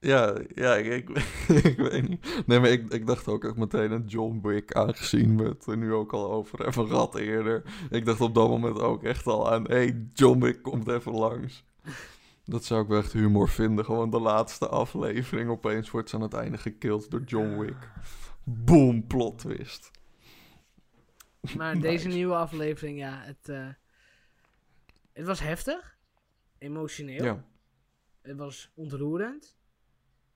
ja, ja ik, ik, ik weet niet. Nee, maar ik, ik dacht ook echt meteen aan John Wick, aangezien we het er nu ook al over hebben gehad eerder. Ik dacht op dat moment ook echt al aan, hey, John Wick komt even langs. Dat zou ik wel echt humor vinden. Gewoon de laatste aflevering. Opeens wordt ze aan het einde gekild door John Wick. Boom, plot twist. Maar deze nieuwe aflevering, ja, het, eh, het was heftig. Emotioneel. Ja. Het was ontroerend.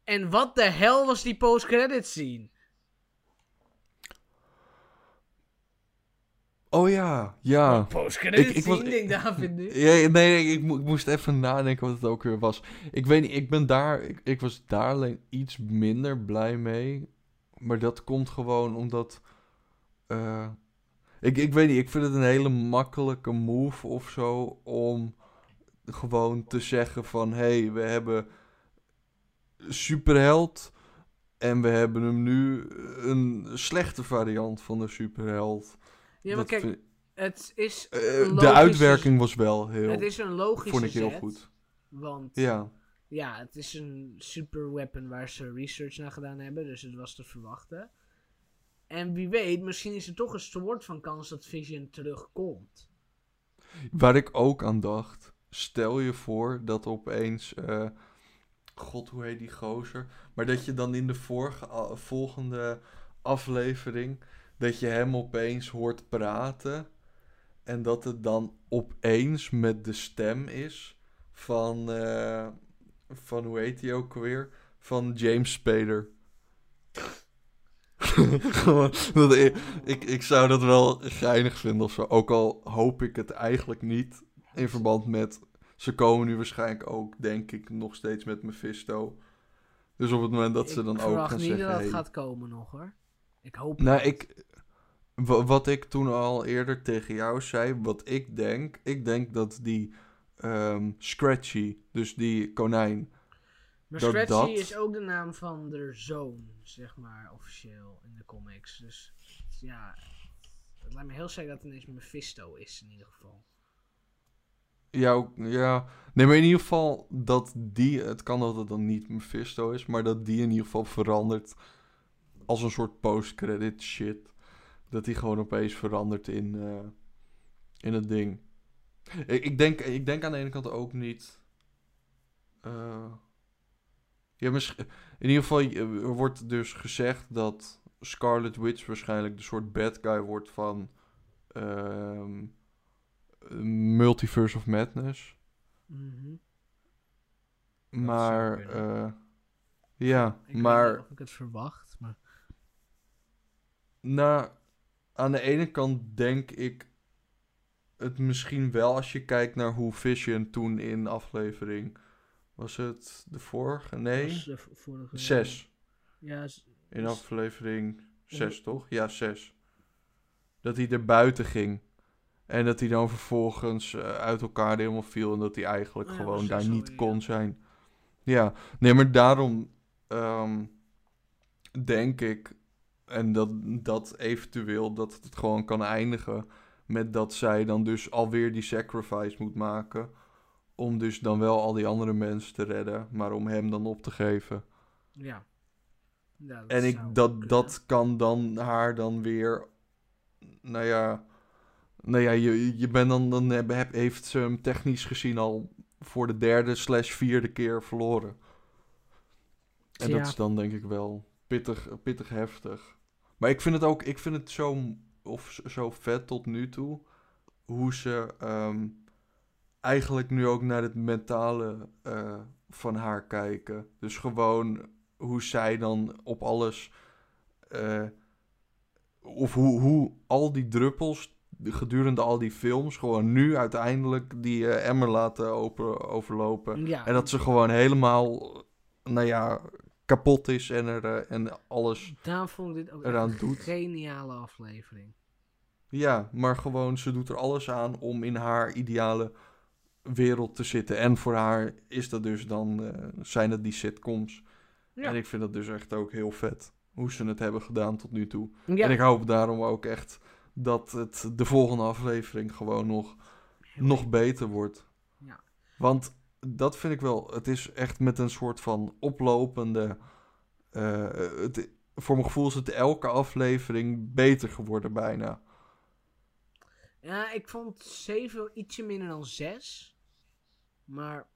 En wat de hel was die post-credit scene? Oh ja, ja. Post-credit Ik- ik scene, denk David nu. Ja, nee, ik, mo- ik moest even nadenken wat het ook weer was. Ik weet niet, ik ben daar, ik, ik was daar alleen iets minder blij mee. Maar dat komt gewoon omdat, eh, ik, ik weet niet, ik vind het een hele makkelijke move of zo om gewoon te zeggen van, hé, hey, we hebben superheld en we hebben hem nu een slechte variant van de superheld. Ja, maar Dat kijk, het is, eh, de uitwerking was wel heel, het is een logische vond ik heel zet, goed. Want Ja. ja, het is een super weapon waar ze research naar gedaan hebben. Dus het was te verwachten. En wie weet, misschien is er toch een soort van kans dat Vision terugkomt. Waar ik ook aan dacht, stel je voor dat opeens, eh, god hoe heet die gozer, maar dat je dan in de volgende aflevering, dat je hem opeens hoort praten. En dat het dan opeens met de stem is van, eh, van hoe heet hij ook alweer? Van James Spader. Ik, ik, ik zou dat wel geinig vinden of zo. Ook al hoop ik het eigenlijk niet. In verband met. Ze komen nu waarschijnlijk ook, denk ik, nog steeds met Mephisto. Dus op het moment dat ze ik dan ook verwacht gaan niet zeggen. dat het hey, gaat komen nog hoor. Ik hoop nou, ik. wa- Wat ik toen al eerder tegen jou zei, wat ik denk. Ik denk dat die ehm, Scratchy, dus die konijn. Maar dat Scratchy dat- is ook de naam van de zoon, zeg maar, officieel in de comics. Dus ja, het lijkt me heel zeker dat het ineens Mephisto is in ieder geval. Ja, ook- ja. Nee, maar in ieder geval dat die. Het kan dat het dan niet Mephisto is, maar dat die in ieder geval verandert. Als een soort post-credit shit. Dat die gewoon opeens verandert in. eh, in het ding. Ik, ik, denk, ik denk aan de ene kant ook niet. eh, ja, misschien, in ieder geval, wordt dus gezegd dat Scarlet Witch waarschijnlijk de soort bad guy wordt van. ehm, Multiverse of Madness. Mhm. Maar, eh, ja, Ik weet niet maar, of ik het verwacht, maar... nou, aan de ene kant denk ik het misschien wel als je kijkt naar hoe Vision toen in aflevering, was het de vorige? Nee, v- vorige- zes. Ja, In Dus- aflevering. 6, toch? Ja, 6. Dat hij er buiten ging. En dat hij dan vervolgens eh, uit elkaar helemaal viel. En dat hij eigenlijk Ja, gewoon daar niet kon ja. zijn. Ja, nee, maar daarom ehm, denk ik. En dat, dat eventueel dat het gewoon kan eindigen. Met dat zij dan dus alweer die sacrifice moet maken. Om dus dan wel al die andere mensen te redden. Maar om hem dan op te geven. ja. Ja, En ik, dat, kunnen. dat kan dan haar dan weer. Nou ja. Nou ja, je, je bent dan. Dan heb, heeft ze hem technisch gezien al voor de derde slash vierde keer verloren. En Ja. dat is dan denk ik wel pittig, pittig heftig. Maar ik vind het ook. Ik vind het zo. Of zo vet tot nu toe. Hoe ze. ehm, eigenlijk nu ook naar het mentale eh, van haar kijken. Dus gewoon hoe zij dan op alles. eh, of hoe, hoe al die druppels gedurende al die films gewoon nu uiteindelijk die eh, emmer laten open, overlopen. Ja, En dat ze gewoon helemaal, nou ja, kapot is en, er, eh, en alles. Daarom vond ik dit ook eraan een doet. geniale aflevering. Ja, maar gewoon, ze doet er alles aan om in haar ideale wereld te zitten. En voor haar is dat dus dan, eh, zijn het die sitcoms. Ja. En ik vind dat dus echt ook heel vet. Hoe ze het hebben gedaan tot nu toe. ja. En ik hoop daarom ook echt dat het de volgende aflevering gewoon nog, Heel nog beter wordt. Ja. Want dat vind ik wel. Het is echt met een soort van oplopende. eh, het, voor mijn gevoel is het elke aflevering beter geworden bijna. Ja, ik vond 7 ietsje minder dan 6. Maar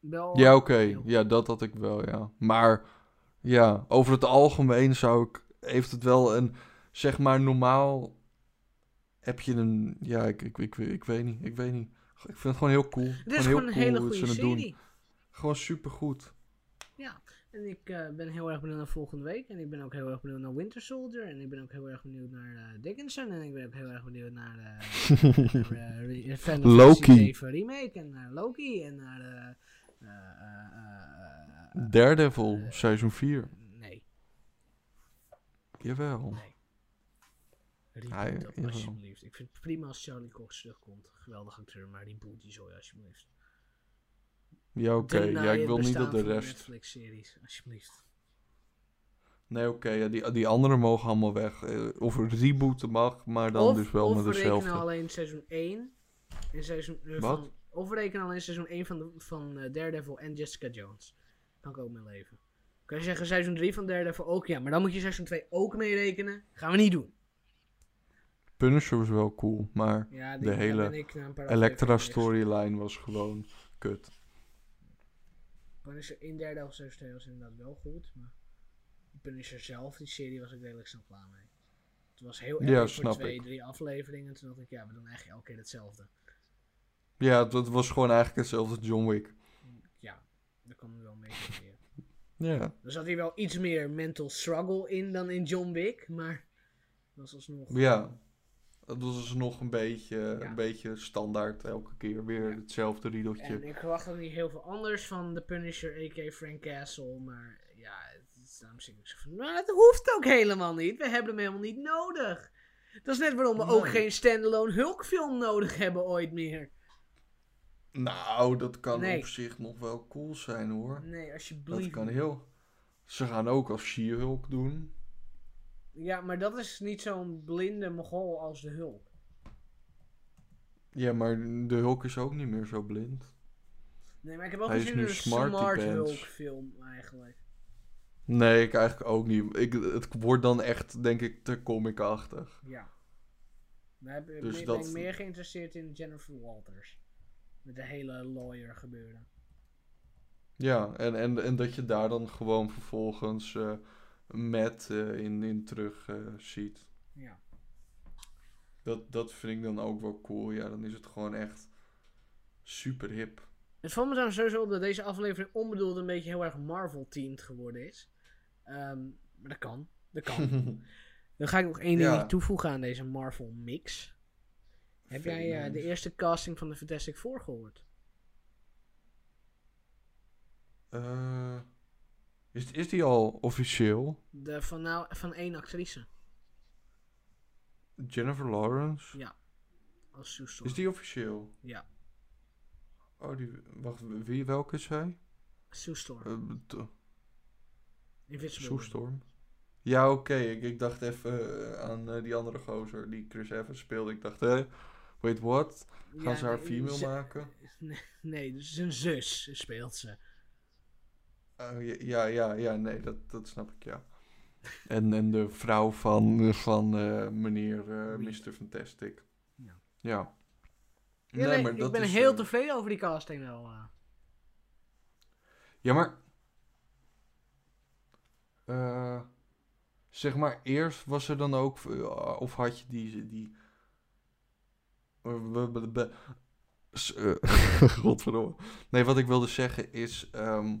wel. Ja, oké. Ja, dat had ik wel, ja. Maar ja, over het algemeen zou ik... Heeft het wel een... Zeg maar, normaal heb je een... Ja, ik, ik, ik, ik weet niet. Ik weet niet. Ik vind het gewoon heel cool. Dit is heel gewoon een hele goede het doen. serie. Gewoon supergoed. En ik eh, ben heel erg benieuwd naar volgende week. En ik ben ook heel erg benieuwd naar Winter Soldier. En ik ben ook heel erg benieuwd naar eh, Dickinson. En ik ben ook heel erg benieuwd naar eh naar, Final Loki. Fantasy 7 Remake. En naar Loki. En naar. Daredevil, seizoen 4. nee, Jawel. nee. Reboot dat alsjeblieft. Ik vind het prima als Charlie Cox terugkomt. Geweldige acteur, maar reboot die zo alsjeblieft. Ja, oké. Ja, ik wil niet dat de van rest... Netflix-series, alsjeblieft. Nee, oké. ja, die, die anderen mogen allemaal weg. Eh, Of een rebooten mag, maar dan of, dus wel of met we rekenen dezelfde. alleen seizoen 1. En seizoen, eh, Wat? Van, of we rekenen alleen seizoen 1 van, de, van eh, Daredevil en Jessica Jones. Kan ik ook mee leven. Kan je zeggen seizoen 3 van Daredevil ook? Ja, maar dan moet je seizoen 2 ook meerekenen. Gaan we niet doen. Punisher was wel cool, maar Ja, De hele ben ik na een paar Elektra afleveringen mee storyline was gewoon kut. Punisher in seizoen 2 was inderdaad wel goed. Maar Punisher zelf, die serie, was ik redelijk snel klaar mee. Het was heel Ja, erg voor snap twee, ik. drie afleveringen. Toen dacht ik, ja, we doen eigenlijk elke keer hetzelfde. Ja, dat was gewoon eigenlijk hetzelfde als John Wick. Ja, daar kwam er wel mee neer. Ja. Er zat hier wel iets meer mental struggle in dan in John Wick, maar dat was alsnog... Ja. Dat was dus nog een beetje, Ja. een beetje standaard elke keer. Weer Ja. hetzelfde riedeltje. En ik verwacht ook niet heel veel anders van The Punisher, a.k.a. Frank Castle, maar ja, het is daarom zit ik zo van, maar het hoeft ook helemaal niet. We hebben hem helemaal niet nodig. Dat is net waarom we ook geen standalone Hulk-film nodig hebben ooit meer. Nou, dat kan Nee. op zich nog wel cool zijn hoor. Nee, Dat alsjeblieft. kan heel. Ze gaan ook als She-Hulk doen. Ja, maar dat is niet zo'n blinde mogol als de Hulk. Ja, maar de Hulk is ook niet meer zo blind. Nee, maar ik heb ook Hij gezien in een Smart Pants. Hulk-film eigenlijk. Nee, ik eigenlijk ook niet. Ik, het wordt dan echt, denk ik, te comic-achtig. Ja. Maar ik ben Dus ik dat- meer geïnteresseerd in Jennifer Walters. Met de hele lawyer gebeuren. Ja, en, en, en dat je daar dan gewoon vervolgens eh Matt eh, in, in terug eh, ziet. Ja. Dat, dat vind ik dan ook wel cool. Ja, dan is het gewoon echt super hip. Het valt me dan sowieso op dat deze aflevering onbedoeld een beetje heel erg Marvel-teamed geworden is. Ehm, maar dat kan. Dat kan. Dan ga ik nog één Ja. ding toevoegen aan deze Marvel-mix. Heb jij eh, de eerste casting van de Fantastic Four gehoord? Eh, is, is die al officieel? De, van, nou, van één actrice. Jennifer Lawrence? Ja. Als. Is die officieel? Ja. Oh, die, wacht, wie, welke is zij? Sue Storm. T- Invincible. Sue Storm? Ja, oké. Ik, ik dacht even eh, aan eh, die andere gozer die Chris Evans speelde. Ik dacht, hè, wait, what? Gaan Ja, ze haar nee, female maken? Nee, nee, dus zijn zus speelt ze. Oh, ja, ja, ja, ja, nee, dat, dat snap ik, ja. En, en de vrouw van, van eh, meneer eh, Reed. Mr. Fantastic. Ja. Ja. Nee, maar ik dat ben is, heel eh, tevreden over die casting wel. eh. Ja, maar... eh, zeg maar, eerst was er dan ook... eh, of had je die... die eh, eh, Godverdomme. Nee, wat ik wilde zeggen is... ehm,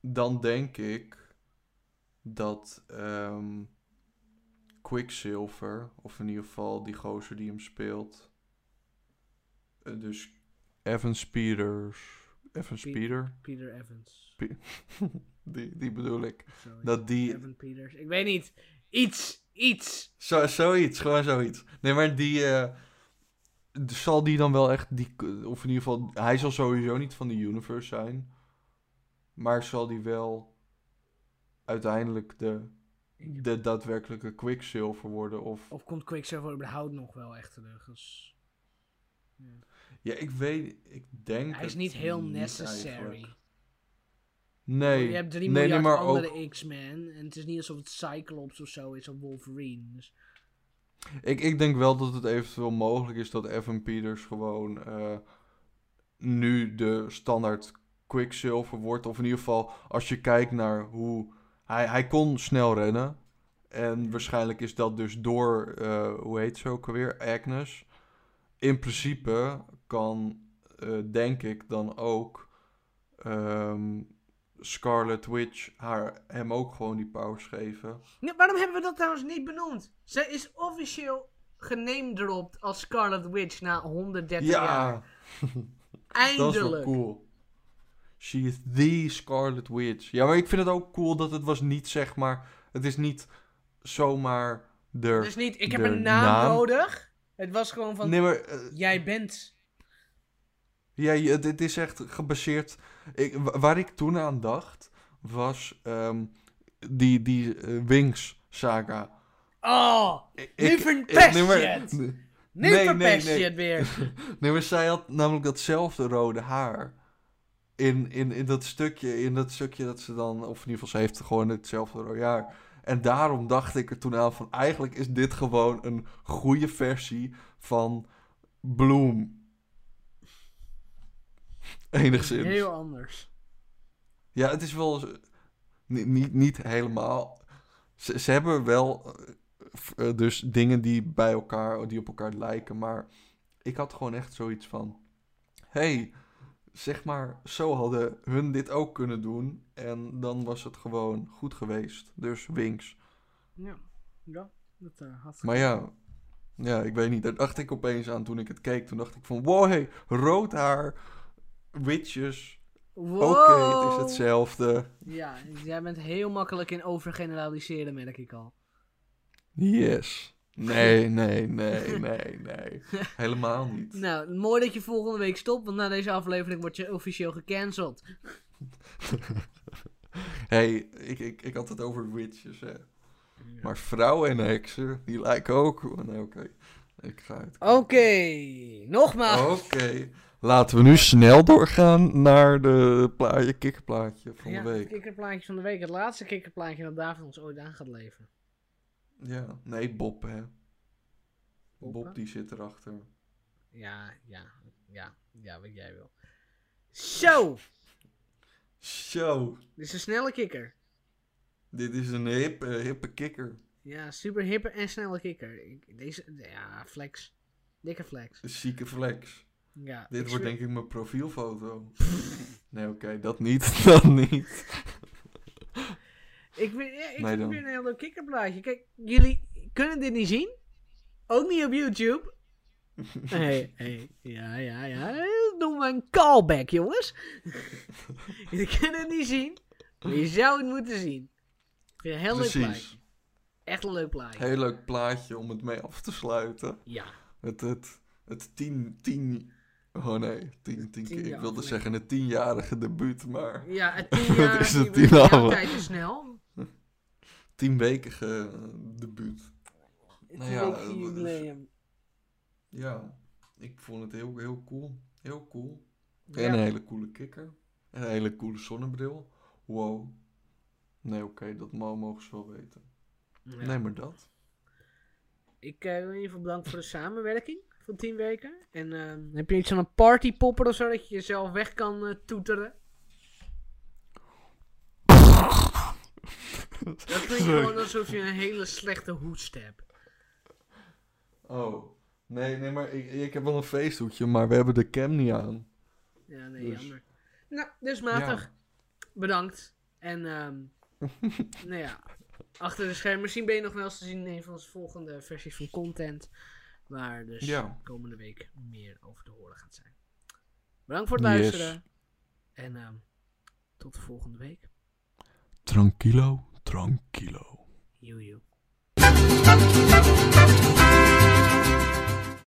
dan denk ik dat ehm, Quicksilver, of in ieder geval die gozer die hem speelt... eh, dus Evan Peters... Evan Pe- Peter? Peter Evans. Die, die bedoel ik. Dat die... Evan Peters. Ik weet niet. Iets. Iets. Zo, zoiets, gewoon zoiets. Nee, maar die... eh, zal die dan wel echt... Die, of in ieder geval... Hij zal sowieso niet van de universe zijn. Maar zal die wel... Uiteindelijk de, de daadwerkelijke Quicksilver worden? Of... Of komt Quicksilver überhaupt nog wel echt terug? Dus... Ja. Ja, ik weet... Ik denk Hij is niet heel niet necessary. eigenlijk. Nee. Je hebt drie nee, miljard andere ook... X-Men. En het is niet alsof het Cyclops of zo is of Wolverine. Dus Ik, ik denk wel dat het eventueel mogelijk is dat Evan Peters gewoon eh, nu de standaard Quicksilver wordt. Of in ieder geval, als je kijkt naar hoe... Hij, hij kon snel rennen. En waarschijnlijk is dat dus door, eh, hoe heet ze ook alweer, Agnes. In principe kan, eh, denk ik dan ook, ehm, Scarlet Witch haar, hem ook gewoon die powers geven. Waarom hebben we dat trouwens niet benoemd? Zij is officieel genamedropt als Scarlet Witch na 130 jaar. Ja, Eindelijk. Dat is wel cool. She is the Scarlet Witch. Ja, maar ik vind het ook cool dat het was niet zeg maar... Het is niet zomaar de... Dus niet, ik heb de een naam, naam- nodig. Het was gewoon van, Nee, maar... eh, jij bent. ja, het is echt gebaseerd... Ik, wa- waar ik toen aan dacht, was ehm, die, die eh, Wings saga. Oh, Ik, Nu verpest je het. nu Nee, nee, verpest nee. je het weer. Nee, maar zij had namelijk datzelfde rode haar. In, in, in dat stukje, in dat stukje dat ze dan, of in ieder geval, ze heeft gewoon hetzelfde haar. En daarom dacht ik er toen aan van, eigenlijk is dit gewoon een goede versie van Bloom. Enigszins. Heel anders. Ja, het is wel z- niet, niet, niet helemaal. Ze, ze hebben wel f- eh, dus dingen die bij elkaar, die op elkaar lijken. Maar ik had gewoon echt zoiets van: hey, zeg maar, zo hadden hun dit ook kunnen doen. En dan was het gewoon goed geweest. Dus winks. Ja, ja dat eh, had Maar ja, ja, ik weet niet. Daar dacht ik opeens aan toen ik het keek. Toen dacht ik van: wow, hey, rood haar, witches. Wow. Oké, het is hetzelfde. Ja, jij bent heel makkelijk in overgeneraliseren, merk ik al. Yes. Nee, nee, nee, nee, nee. Helemaal niet. Nou, mooi dat je volgende week stopt, want na deze aflevering word je officieel gecanceld. hey, ik, ik, ik had het over witches, hè. Maar vrouwen en heksen, die lijken ook... oh, Nee, oké. Ik ga het... Oké, nogmaals. Oké. Laten we nu snel doorgaan naar de plaatje, kikkerplaatje van ja, de het week. kikkerplaatje van de week. Het laatste kikkerplaatje dat David ons ooit aan gaat leveren. Ja, nee, Bob, hè. Bob, die zit erachter. Ja, ja, ja, ja, wat jij wil. Zo, Zo, dit is een snelle kikker. dit is een hippe, hippe kikker. Ja, super hippe en snelle kikker. Ik, deze, ja, flex. Dikke flex. Een zieke flex. Ja, Dit wordt denk ik mijn profielfoto. nee, oké, dat niet, dat niet. Ik, vind- ja, ik Nee, vind dan. weer een heel leuk kikkerplaatje. Kijk, jullie kunnen dit niet zien. Ook niet op YouTube. hey, hey, ja, ja, ja. Dat noemen we een callback, jongens. jullie kunnen het niet zien. Maar je zou het moeten zien. Ik vind het een heel leuk plaatje. Echt een leuk plaatje. Heel leuk plaatje om het mee af te sluiten. Ja. Het, het, het tien, tien... Oh nee, tien, tien keer. Ik Tienjarige wilde zeggen het tienjarige debuut, maar... Ja, het tien jaar is het tien jouw afle- tijd is snel. Tienwekige debuut. Het Nou ja, dat. Ja, ik vond het heel, heel cool. Heel cool. Ja. En een hele coole kikker. En een hele coole zonnebril. Wow. Nee, oké, dat mo- mogen ze wel weten. Ja. Nee, maar dat. Ik eh, wil in ieder geval bedanken voor de samenwerking van 10 weken. En ehm, heb je iets van een partypopper of zo dat je jezelf weg kan eh, toeteren? Dat klinkt gewoon alsof je een hele slechte hoest hebt. Oh. Nee, nee, maar ik, ik heb wel een feesthoedje, maar we hebben de cam niet aan. Ja, nee, Dus. jammer. Nou, dus matig. Bedankt. En ehm nou ja, achter de schermen. Misschien ben je nog wel eens te zien in een van onze volgende versies van content. Waar dus Ja. komende week meer over te horen gaat zijn. Bedankt voor het Yes. luisteren. En ehm, tot de volgende week. Tranquilo, tranquilo. Joe, joe.